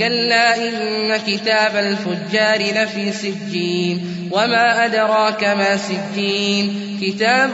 كلا إن كتاب الفجار لفي سجين وما أدراك ما سجين كتاب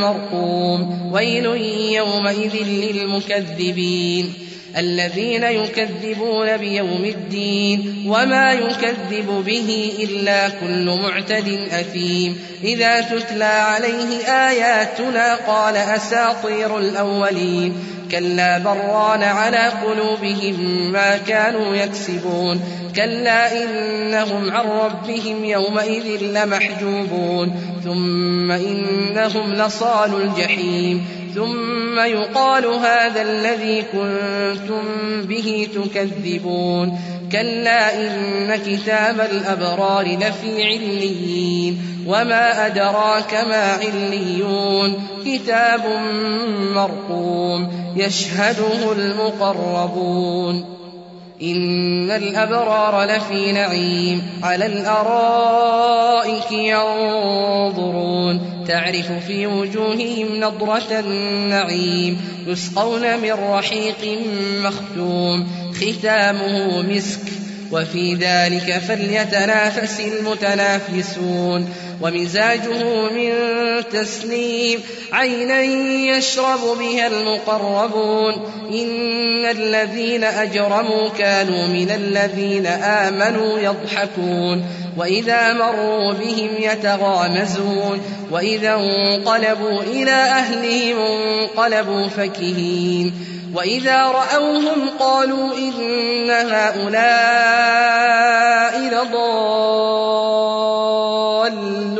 مرقوم ويل يومئذ للمكذبين الذين يكذبون بيوم الدين وما يكذب به إلا كل معتد أثيم إذا تتلى عليه آياتنا قال أساطير الأولين كلا بران على قلوبهم ما كانوا يكسبون. كلا إنهم عن ربهم يومئذ لمحجوبون. ثم إنهم لصال الجحيم. ثم يقال هذا الذي كنتم به تكذبون. كلا إن كتاب الأبرار لفي عليين. وما أدراك ما عليون كتاب مرقوم يشهده المقربون إن الأبرار لفي نعيم على الأرائك ينظرون تعرف في وجوههم نضرة النعيم يسقون من رحيق مختوم ختامه مسك وفي ذلك فليتنافس المتنافسون ومزاجه من تسنيم عينا يشرب بها المقربون إن الذين أجرموا كانوا من الذين آمنوا يضحكون وإذا مروا بهم يتغامزون وإذا انقلبوا إلى أهلهم انقلبوا فكهين وإذا رأوهم قالوا إن هؤلاء لضالون